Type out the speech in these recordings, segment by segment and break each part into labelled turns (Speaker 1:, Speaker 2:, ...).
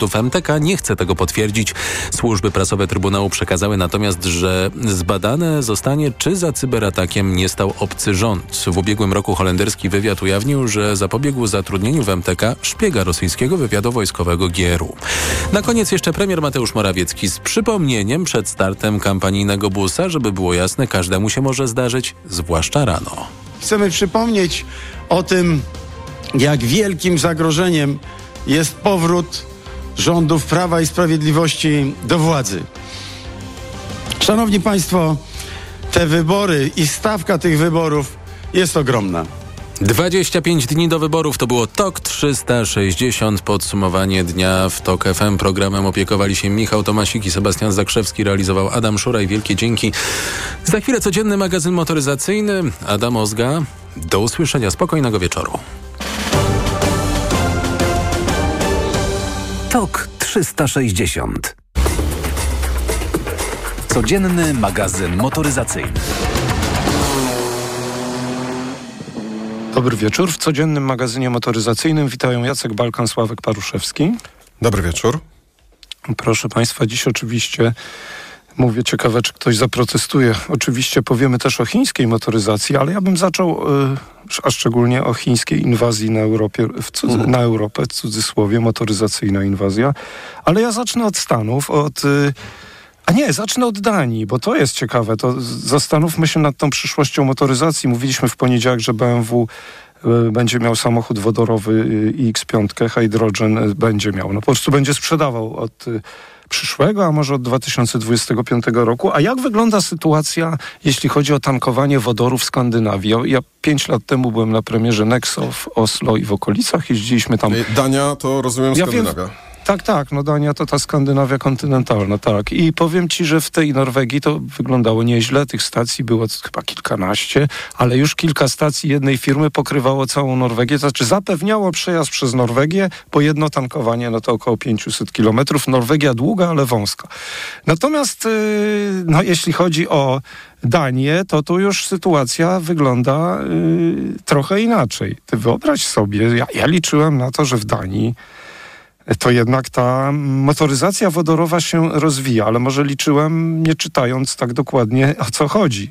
Speaker 1: produktów. MTK nie chce tego potwierdzić. Służby prasowe Trybunału przekazały natomiast, że zbadane zostanie, czy za cyberatakiem nie stał obcy rząd. W ubiegłym roku holenderski wywiad ujawnił, że zapobiegł zatrudnieniu w MTK szpiega rosyjskiego wywiadu wojskowego GRU. Na koniec jeszcze premier Mateusz Morawiecki z przypomnieniem przed startem kampanijnego busa, żeby było jasne, każdemu się może zdarzyć, zwłaszcza rano.
Speaker 2: Chcemy przypomnieć o tym, jak wielkim zagrożeniem jest powrót rządów Prawa i Sprawiedliwości do władzy. Szanowni Państwo, te wybory i stawka tych wyborów jest ogromna.
Speaker 1: 25 dni do wyborów to było TOK 360. Podsumowanie dnia w TOK FM. Programem opiekowali się Michał Tomasik i Sebastian Zakrzewski. Realizował Adam Szuraj. Wielkie dzięki. Za chwilę codzienny magazyn motoryzacyjny. Adam Ozga. Do usłyszenia. Spokojnego wieczoru.
Speaker 3: TOK 360. Codzienny magazyn motoryzacyjny.
Speaker 4: Dobry wieczór. W codziennym magazynie motoryzacyjnym witają Jacek Balkan, Sławek Paruszewski.
Speaker 5: Dobry wieczór.
Speaker 4: Proszę Państwa, dziś oczywiście mówię ciekawe, czy ktoś zaprotestuje. Oczywiście powiemy też o chińskiej motoryzacji, ale ja bym zaczął, a szczególnie o chińskiej inwazji na, Europie, cudzy, mhm. na Europę, w cudzysłowie, motoryzacyjna inwazja. Ale ja zacznę od Stanów, od... A nie, zacznę od Danii, bo to jest ciekawe. To zastanówmy się nad tą przyszłością motoryzacji. Mówiliśmy w poniedziałek, że BMW będzie miał samochód wodorowy X5, hydrogen będzie miał. No po prostu będzie sprzedawał od przyszłego, a może od 2025 roku. A jak wygląda sytuacja, jeśli chodzi o tankowanie wodoru w Skandynawii? Ja pięć lat temu byłem na premierze Nexo w Oslo i w okolicach. Jeździliśmy tam.
Speaker 5: Dania to rozumiem Skandynawia.
Speaker 4: Ja tak, tak, no Dania to ta Skandynawia kontynentalna, tak. I powiem ci, że w tej Norwegii to wyglądało nieźle. Tych stacji było chyba kilkanaście, ale już kilka stacji jednej firmy pokrywało całą Norwegię. To znaczy zapewniało przejazd przez Norwegię, bo jedno tankowanie no to około 500 kilometrów. Norwegia długa, ale wąska. Natomiast yy, no, jeśli chodzi o Danię, to tu już sytuacja wygląda yy, trochę inaczej. Ty wyobraź sobie, ja, ja liczyłem na to, że w Danii to jednak ta motoryzacja wodorowa się rozwija, ale może liczyłem, nie czytając tak dokładnie, o co chodzi.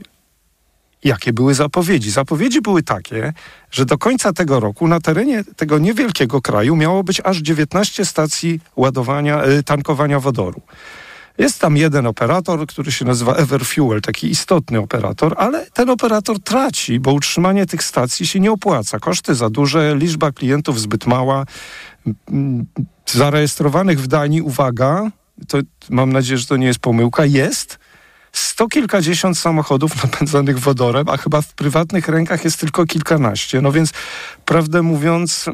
Speaker 4: Jakie były zapowiedzi? Zapowiedzi były takie, że do końca tego roku na terenie tego niewielkiego kraju miało być aż 19 stacji ładowania, y, tankowania wodoru. Jest tam jeden operator, który się nazywa Everfuel, taki istotny operator, ale ten operator traci, bo utrzymanie tych stacji się nie opłaca. Koszty za duże, liczba klientów zbyt mała zarejestrowanych w Danii, uwaga, to mam nadzieję, że to nie jest pomyłka, jest sto kilkadziesiąt samochodów napędzanych wodorem, a chyba w prywatnych rękach jest tylko kilkanaście. No więc, prawdę mówiąc,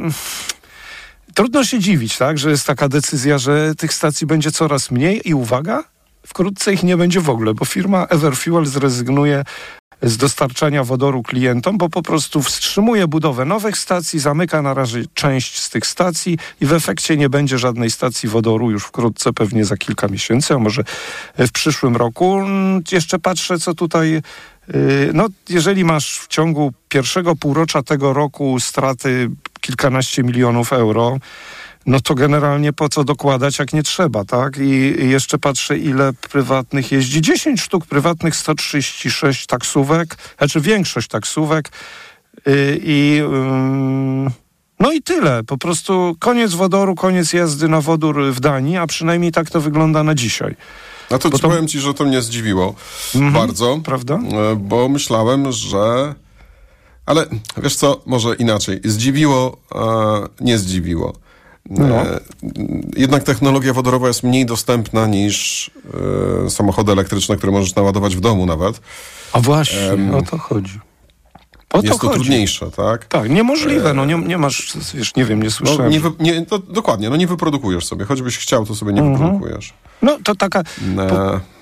Speaker 4: trudno się dziwić, tak, że jest taka decyzja, że tych stacji będzie coraz mniej i uwaga, wkrótce ich nie będzie w ogóle, bo firma Everfuel zrezygnuje z dostarczania wodoru klientom, bo po prostu wstrzymuje budowę nowych stacji, zamyka na razie część z tych stacji i w efekcie nie będzie żadnej stacji wodoru już wkrótce, pewnie za kilka miesięcy, a może w przyszłym roku. Jeszcze patrzę, co tutaj y, no, jeżeli masz w ciągu pierwszego półrocza tego roku straty kilkanaście milionów euro, no to generalnie po co dokładać, jak nie trzeba, tak? I, jeszcze patrzę, ile prywatnych jeździ. 10 sztuk prywatnych, 136 taksówek, znaczy większość taksówek yy, i... Yy, no i tyle. Po prostu koniec wodoru, koniec jazdy na wodór w Danii, a przynajmniej tak to wygląda na dzisiaj.
Speaker 5: A to, to... powiem ci, że to mnie zdziwiło mm -hmm, bardzo.
Speaker 4: Prawda?
Speaker 5: E, bo myślałem, że... Ale wiesz co, może inaczej. Zdziwiło, nie zdziwiło. No. E, jednak technologia wodorowa jest mniej dostępna niż e, samochody elektryczne, które możesz naładować w domu nawet.
Speaker 4: A właśnie, um, o to chodzi.
Speaker 5: O jest to, to trudniejsze, tak?
Speaker 4: Tak, niemożliwe, no nie, nie masz, wiesz, nie wiem, nie słyszałem.
Speaker 5: No, nie, nie to, dokładnie, no nie wyprodukujesz sobie, choćbyś chciał, to sobie nie mhm. wyprodukujesz.
Speaker 4: No to taka... Po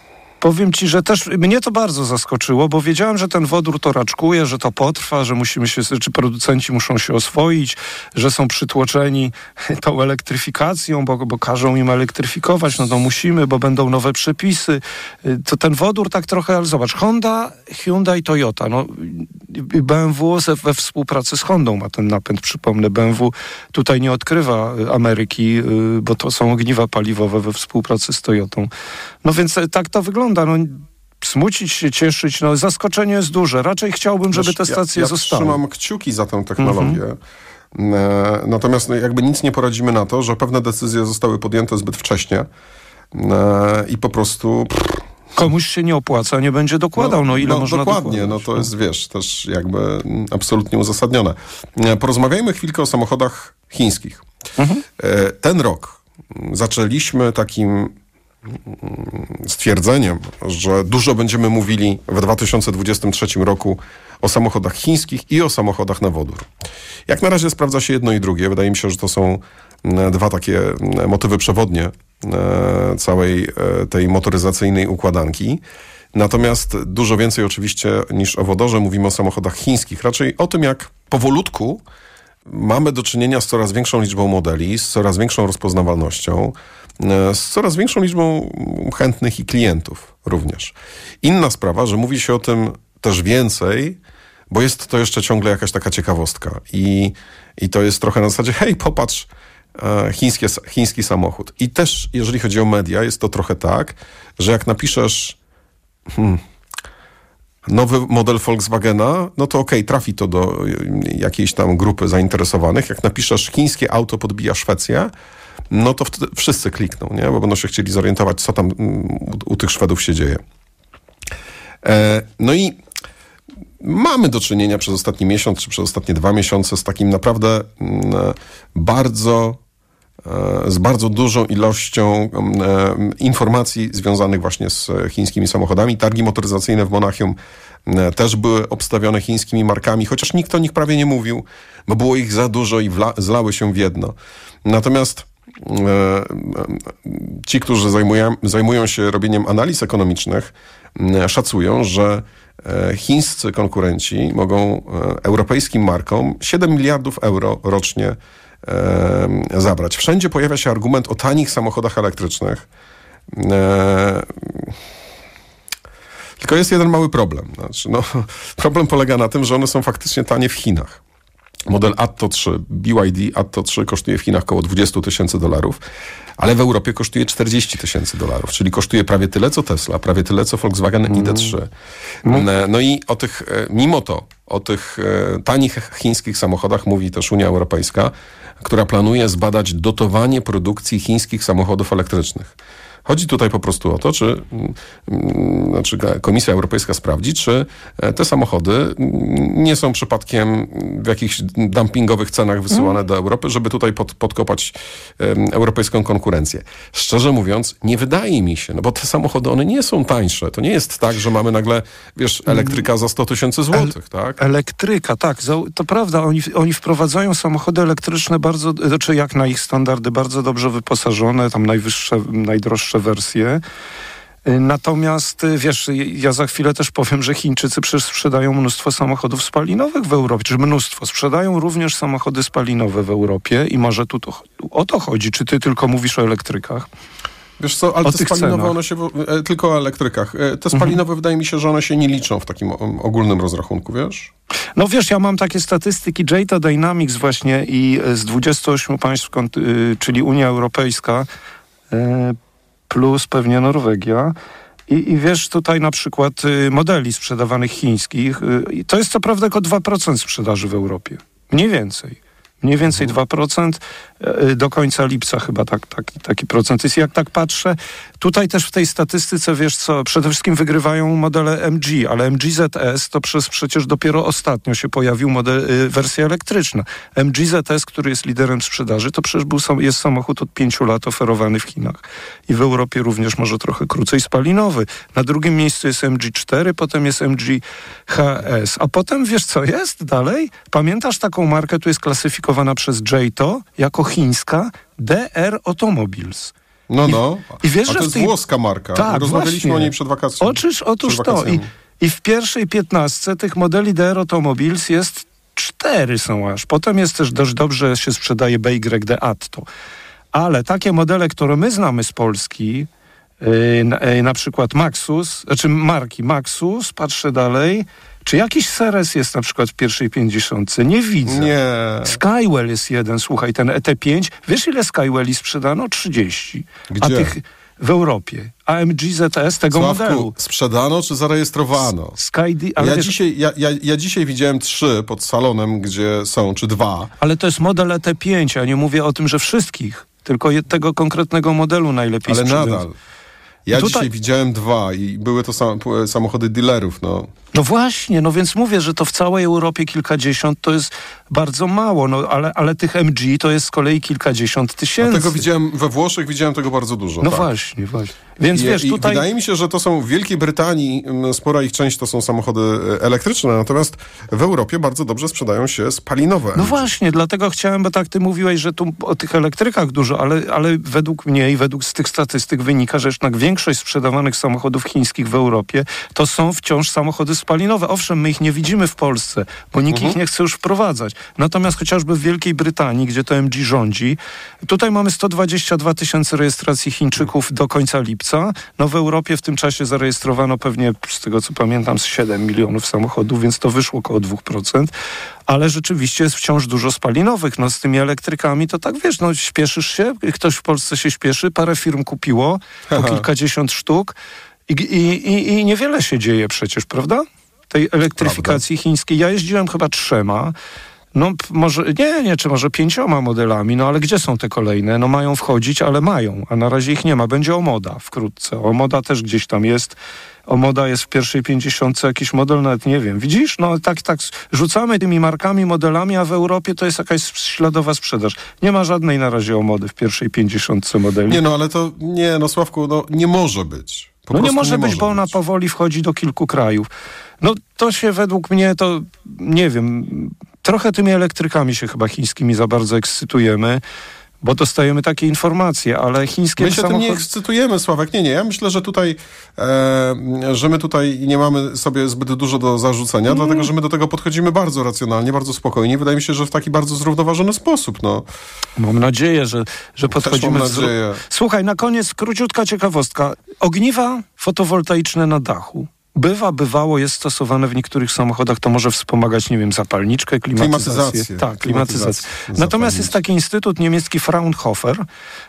Speaker 4: Powiem ci, że też mnie to bardzo zaskoczyło, bo wiedziałem, że ten wodór to raczkuje, że to potrwa, że musimy się, czy producenci muszą się oswoić, że są przytłoczeni tą elektryfikacją, bo, bo każą im elektryfikować, no to musimy, bo będą nowe przepisy. To ten wodór tak trochę, ale zobacz, Honda, Hyundai, Toyota, no BMW we współpracy z Hondą ma ten napęd, przypomnę, BMW tutaj nie odkrywa Ameryki, y, bo to są ogniwa paliwowe we współpracy z Toyotą. No więc e, tak to wygląda. No, smucić się, cieszyć, no zaskoczenie jest duże. Raczej chciałbym, żeby te stacje
Speaker 5: ja, ja
Speaker 4: zostały.
Speaker 5: trzymam kciuki za tę technologię. Mhm. E, natomiast no, jakby nic nie poradzimy na to, że pewne decyzje zostały podjęte zbyt wcześnie e, i po prostu...
Speaker 4: Komuś się nie opłaca, nie będzie dokładał, no, no ile no, można
Speaker 5: Dokładnie, dokładać? no to jest, wiesz, też jakby absolutnie uzasadnione. Porozmawiajmy chwilkę o samochodach chińskich. Mhm. Ten rok zaczęliśmy takim stwierdzeniem, że dużo będziemy mówili w 2023 roku o samochodach chińskich i o samochodach na wodór. Jak na razie sprawdza się jedno i drugie. Wydaje mi się, że to są dwa takie motywy przewodnie e, całej e, tej motoryzacyjnej układanki. Natomiast dużo więcej oczywiście niż o wodorze mówimy o samochodach chińskich. Raczej o tym, jak powolutku mamy do czynienia z coraz większą liczbą modeli, z coraz większą rozpoznawalnością, z coraz większą liczbą chętnych i klientów również. Inna sprawa, że mówi się o tym też więcej, bo jest to jeszcze ciągle jakaś taka ciekawostka. I, i to jest trochę na zasadzie, hej, popatrz, e, chińskie, chiński samochód. I też, jeżeli chodzi o media, jest to trochę tak, że jak napiszesz hmm, nowy model Volkswagena, no to okej, okay, trafi to do jakiejś tam grupy zainteresowanych. Jak napiszesz chińskie auto podbija Szwecję, no to wtedy wszyscy klikną, nie? bo będą się chcieli zorientować, co tam mm, u, u tych Szwedów się dzieje. E, no i mamy do czynienia przez ostatni miesiąc, czy przez ostatnie dwa miesiące z takim naprawdę mm, bardzo e, z bardzo dużą ilością mm, e, informacji związanych właśnie z chińskimi samochodami. Targi motoryzacyjne w Monachium też były obstawione chińskimi markami, chociaż nikt o nich prawie nie mówił, bo było ich za dużo i zlały się w jedno. Natomiast ci, którzy zajmują, zajmują się robieniem analiz ekonomicznych, szacują, że e, chińscy konkurenci mogą e, europejskim markom 7 miliardów euro rocznie zabrać. Wszędzie pojawia się argument o tanich samochodach elektrycznych. Tylko jest jeden mały problem. Znaczy, no, problem polega na tym, że one są faktycznie tanie w Chinach. Model Atto 3, BYD Atto 3 kosztuje w Chinach około 20 tysięcy dolarów, ale w Europie kosztuje 40 tysięcy dolarów, czyli kosztuje prawie tyle co Tesla, prawie tyle co Volkswagen mm. ID3. Mm. No i o tych, e, mimo to, o tych e, tanich chińskich samochodach mówi też Unia Europejska, która planuje zbadać dotowanie produkcji chińskich samochodów elektrycznych. Chodzi tutaj po prostu o to, czy mm, znaczy Komisja Europejska sprawdzi, czy e, te samochody nie są przypadkiem w jakichś dumpingowych cenach wysyłane mm. do Europy, żeby tutaj pod, podkopać europejską konkurencję. Szczerze mówiąc, nie wydaje mi się, no bo te samochody, one nie są tańsze. To nie jest tak, że mamy nagle, wiesz, elektryka za 100 tysięcy złotych, tak?
Speaker 4: Elektryka, tak. To prawda, oni, oni wprowadzają samochody elektryczne bardzo, znaczy jak na ich standardy, bardzo dobrze wyposażone, tam najwyższe, najdroższe wersje. Y, natomiast y, wiesz, ja za chwilę też powiem, że Chińczycy przecież sprzedają mnóstwo samochodów spalinowych w Europie, czy mnóstwo. Sprzedają również samochody spalinowe w Europie i może tu to, o to chodzi. Czy ty tylko mówisz o elektrykach?
Speaker 5: Wiesz co, ale o te spalinowe, cenach. one się, e, tylko o elektrykach. E, te spalinowe mhm. wydaje mi się, że one się nie liczą w takim ogólnym rozrachunku, wiesz?
Speaker 4: No wiesz, ja mam takie statystyki Jata Dynamics właśnie i z 28 państw, y, czyli Unia Europejska, plus pewnie Norwegia. I, I, wiesz, tutaj na przykład y, modeli sprzedawanych chińskich, y, to jest co prawda tylko 2% sprzedaży w Europie. Mniej więcej mniej więcej 2%. E, e, do końca lipca chyba tak, taki, taki procent jest. Jak tak patrzę, tutaj też w tej statystyce, wiesz co, przede wszystkim wygrywają modele MG, ale MGZS to przez, przecież dopiero ostatnio się pojawił model, y, wersja elektryczna. MGZS, który jest liderem sprzedaży, to przecież był, jest samochód od pięciu lat oferowany w Chinach i w Europie również może trochę krócej spalinowy. Na drugim miejscu jest MG4, potem jest MG HS, a potem wiesz co jest dalej? Pamiętasz taką markę, tu jest klasyfikowana przez JTO jako chińska DR Automobiles.
Speaker 5: No, no.
Speaker 4: I, i wiesz,
Speaker 5: A
Speaker 4: że
Speaker 5: to jest
Speaker 4: tej...
Speaker 5: włoska marka.
Speaker 4: Tak,
Speaker 5: Rozmawialiśmy
Speaker 4: właśnie.
Speaker 5: o niej przed wakacjami.
Speaker 4: Oczyż, otóż to. I. I w pierwszej piętnastce tych modeli DR Automobiles jest cztery są aż. Potem jest też dość dobrze się sprzedaje BYD Atto. Ale takie modele, które my znamy z Polski, na, yy, na przykład Maxus, znaczy marki Maxus, patrzę dalej, czy jakiś Seres jest na przykład w pierwszej pięćdziesiątce? Nie widzę.
Speaker 5: Nie.
Speaker 4: Skywell jest jeden, słuchaj, ten ET5. Wiesz, ile Skywelli sprzedano? 30. A
Speaker 5: Gdzie?
Speaker 4: tych w Europie. AMG ZS tego
Speaker 5: Sławku,
Speaker 4: modelu.
Speaker 5: sprzedano czy zarejestrowano?
Speaker 4: Sky, ale,
Speaker 5: ja,
Speaker 4: wiesz,
Speaker 5: dzisiaj, ja, ja, ja dzisiaj widziałem trzy pod salonem, gdzie są, czy dwa.
Speaker 4: ale to jest model ET5, ja nie mówię o tym, że wszystkich, tylko tego konkretnego modelu najlepiej
Speaker 5: Ale
Speaker 4: sprzedają.
Speaker 5: nadal. Ja
Speaker 4: Tutaj-
Speaker 5: dzisiaj widziałem dwa i były to sam, samochody dealerów. No.
Speaker 4: No właśnie, no więc mówię, że to w całej Europie kilkadziesiąt to jest bardzo mało, no ale, ale tych MG to jest z kolei kilkadziesiąt tysięcy.
Speaker 5: Tego widziałem we Włoszech, widziałem tego bardzo dużo.
Speaker 4: No
Speaker 5: tak.
Speaker 4: właśnie, właśnie. Więc
Speaker 5: I,
Speaker 4: wiesz,
Speaker 5: i
Speaker 4: tutaj...
Speaker 5: Wydaje mi się, że to są w Wielkiej Brytanii, spora ich część to są samochody elektryczne, natomiast w Europie bardzo dobrze sprzedają się spalinowe.
Speaker 4: No właśnie, dlatego chciałem, bo tak ty mówiłeś, że tu o tych elektrykach dużo, ale, ale według mnie i według z tych statystyk wynika, że jednak większość sprzedawanych samochodów chińskich w Europie to są wciąż samochody spalinowe. Owszem, my ich nie widzimy w Polsce, bo nikt
Speaker 5: Mhm.
Speaker 4: ich nie chce już wprowadzać. Natomiast chociażby w Wielkiej Brytanii, gdzie to MG rządzi, tutaj mamy 122 tysiące rejestracji Chińczyków do końca lipca. No w Europie w tym czasie zarejestrowano pewnie, z tego co pamiętam, z 7 milionów samochodów, więc to wyszło około 2%. Ale rzeczywiście jest wciąż dużo spalinowych. No z tymi elektrykami to tak wiesz, no śpieszysz się, ktoś w Polsce się śpieszy, parę firm kupiło, po kilkadziesiąt sztuk i, i, i, i niewiele się dzieje przecież, prawda? Tej elektryfikacji chińskiej. Ja jeździłem chyba trzema. No może, nie, nie, czy może pięcioma modelami, no ale gdzie są te kolejne? No mają wchodzić, ale mają, a na razie ich nie ma. Będzie Omoda wkrótce. Omoda też gdzieś tam jest. Omoda jest w pierwszej pięćdziesiątce, jakiś model nawet nie wiem. Widzisz? No tak, tak, rzucamy tymi markami, modelami, a w Europie to jest jakaś śladowa sprzedaż. Nie ma żadnej na razie Omody w pierwszej pięćdziesiątce modeli.
Speaker 5: Nie no, ale to, nie no Sławku, no nie może być. Po
Speaker 4: no nie może być, bo ona
Speaker 5: być.
Speaker 4: powoli wchodzi do kilku krajów. No to się według mnie to, nie wiem, trochę tymi elektrykami się chyba chińskimi za bardzo ekscytujemy, bo dostajemy takie informacje, ale chińskie
Speaker 5: My się tym nie ekscytujemy, Sławek. Nie, nie. Ja myślę, że tutaj, e, że my tutaj nie mamy sobie zbyt dużo do zarzucenia,
Speaker 4: Mm.
Speaker 5: dlatego, że my do tego podchodzimy bardzo racjonalnie, bardzo spokojnie. Wydaje mi się, że w taki bardzo zrównoważony sposób. No.
Speaker 4: Mam nadzieję, że, że podchodzimy...
Speaker 5: mam
Speaker 4: wzro-
Speaker 5: nadzieję.
Speaker 4: Słuchaj, na koniec króciutka ciekawostka. Ogniwa fotowoltaiczne na dachu. Bywa, bywało, jest stosowane w niektórych samochodach, to może wspomagać, nie wiem, zapalniczkę, klimatyzację.
Speaker 5: Klimatyzację.
Speaker 4: Tak, klimatyzację. Natomiast jest taki instytut niemiecki Fraunhofer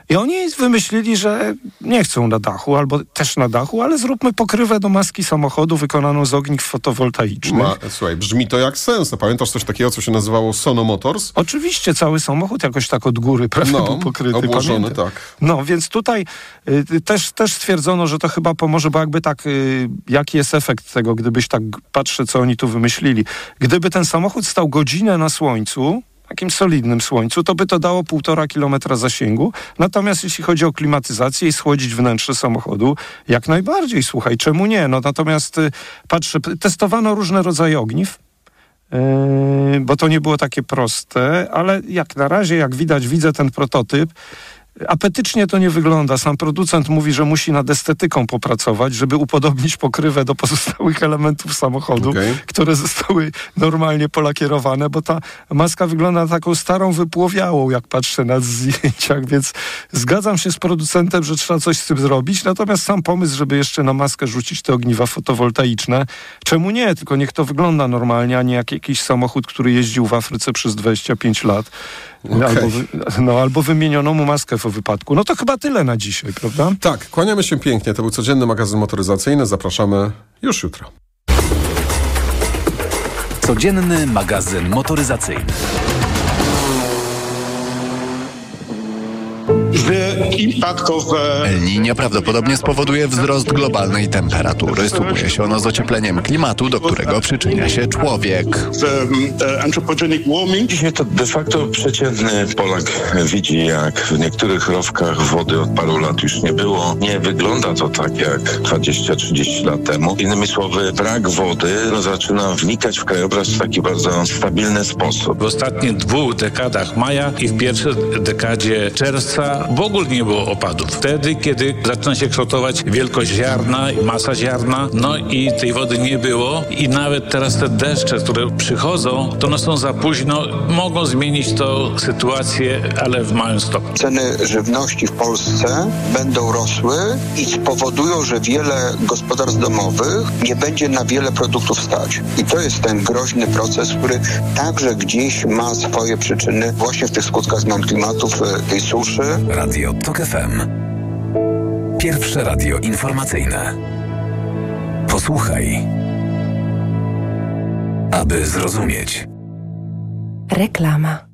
Speaker 4: i oni wymyślili, że nie chcą na dachu, albo też na dachu, ale zróbmy pokrywę do maski samochodu wykonaną z ogniw fotowoltaicznych.
Speaker 5: Ma, słuchaj, brzmi to jak sens. No, pamiętasz coś takiego, co się nazywało Sono Motors?
Speaker 4: Oczywiście cały samochód jakoś tak od góry prawie
Speaker 5: No,
Speaker 4: był pokryty.
Speaker 5: obłożony,
Speaker 4: pamiętam.
Speaker 5: tak.
Speaker 4: No, więc tutaj y, też, też stwierdzono, że to chyba pomoże, bo jakby tak, y, jaki jest efekt tego, gdybyś tak, patrzę, co oni tu wymyślili. Gdyby ten samochód stał godzinę na słońcu, takim solidnym słońcu, to by to dało półtora kilometra zasięgu. Natomiast jeśli chodzi o klimatyzację i schłodzić wnętrze samochodu, jak najbardziej, słuchaj, czemu nie? No natomiast y, patrzę, testowano różne rodzaje ogniw, Yy, bo to nie było takie proste, ale jak na razie, jak widać, widzę ten prototyp. Apetycznie to nie wygląda. Sam producent mówi, że musi nad estetyką popracować, żeby upodobnić pokrywę do pozostałych elementów samochodu,
Speaker 5: Okej.
Speaker 4: które zostały normalnie polakierowane, bo ta maska wygląda na taką starą, wypłowiałą, jak patrzę na zdjęciach, więc zgadzam się z producentem, że trzeba coś z tym zrobić. Natomiast sam pomysł, żeby jeszcze na maskę rzucić te ogniwa fotowoltaiczne, czemu nie? Tylko niech to wygląda normalnie, a nie jak jakiś samochód, który jeździł w Afryce przez 25 lat.
Speaker 5: Okej.
Speaker 4: Albo, wy, no, albo wymieniono mu maskę w wypadku. No to chyba tyle na dzisiaj, prawda?
Speaker 5: Tak, kłaniamy się pięknie. To był codzienny magazyn motoryzacyjny. Zapraszamy już jutro.
Speaker 3: Codzienny magazyn motoryzacyjny.
Speaker 6: El Niño prawdopodobnie spowoduje wzrost globalnej temperatury. Sumuje się ono z ociepleniem klimatu, do którego przyczynia się człowiek.
Speaker 7: warming
Speaker 8: Dzisiaj to de facto przeciętny Polak widzi, jak w niektórych rowkach wody od paru lat już nie było. Nie wygląda to tak jak 20-30 lat temu. Innymi słowy, brak wody no, zaczyna wnikać w krajobraz w taki bardzo stabilny sposób.
Speaker 9: W ostatnich dwóch dekadach maja i w pierwszej dekadzie czerwca w ogóle nie było opadów. Wtedy, kiedy zaczyna się kształtować wielkość ziarna, masa ziarna, no i tej wody nie było i nawet teraz te deszcze, które przychodzą, to one są za późno, mogą zmienić to sytuację, ale w małym stopniu.
Speaker 10: Ceny żywności w Polsce będą rosły i spowodują, że wiele gospodarstw domowych nie będzie na wiele produktów stać. I to jest ten groźny proces, który także gdzieś ma swoje przyczyny właśnie w tych skutkach zmian klimatu, w tej suszy.
Speaker 3: Radio TOK FM. Pierwsze radio informacyjne. Posłuchaj, aby zrozumieć.
Speaker 11: Reklama.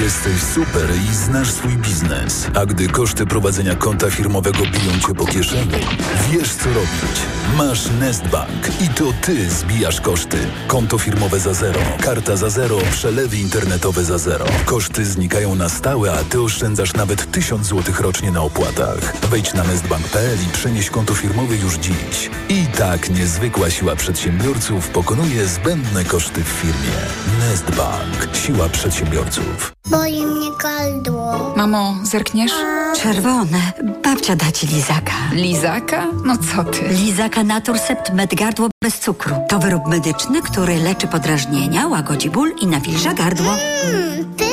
Speaker 12: Jesteś super i znasz swój biznes. A gdy koszty prowadzenia konta firmowego biją cię po kieszeni, wiesz co robić. Masz Nestbank i to ty zbijasz koszty. Konto firmowe za zero, karta za zero, przelewy internetowe za zero. Koszty znikają na stałe, a ty oszczędzasz nawet 1000 zł rocznie na opłatach. Wejdź na nestbank.pl i przenieś konto firmowe już dziś. I tak niezwykła siła przedsiębiorców pokonuje zbędne koszty w firmie. Nestbank. Siła przedsiębiorców.
Speaker 13: Boli mnie gardło.
Speaker 14: Mamo, zerkniesz?
Speaker 15: Czerwone. Babcia da ci lizaka.
Speaker 14: Lizaka? No co ty?
Speaker 15: Lizaka Naturcept Med Gardło bez cukru. To wyrób medyczny, który leczy podrażnienia, łagodzi ból i nawilża gardło.
Speaker 13: Mmm,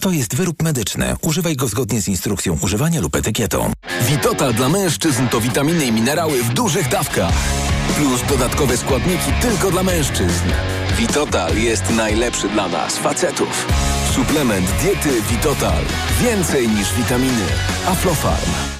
Speaker 12: To jest wyrób medyczny. Używaj go zgodnie z instrukcją używania lub etykietą.
Speaker 16: Witotal dla mężczyzn to witaminy i minerały w dużych dawkach. Plus dodatkowe składniki tylko dla mężczyzn. Witotal jest najlepszy dla nas, facetów. Suplement diety Witotal. Więcej niż witaminy. Aflofarm.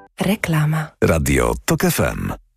Speaker 11: Reklama.
Speaker 3: Radio TOK FM.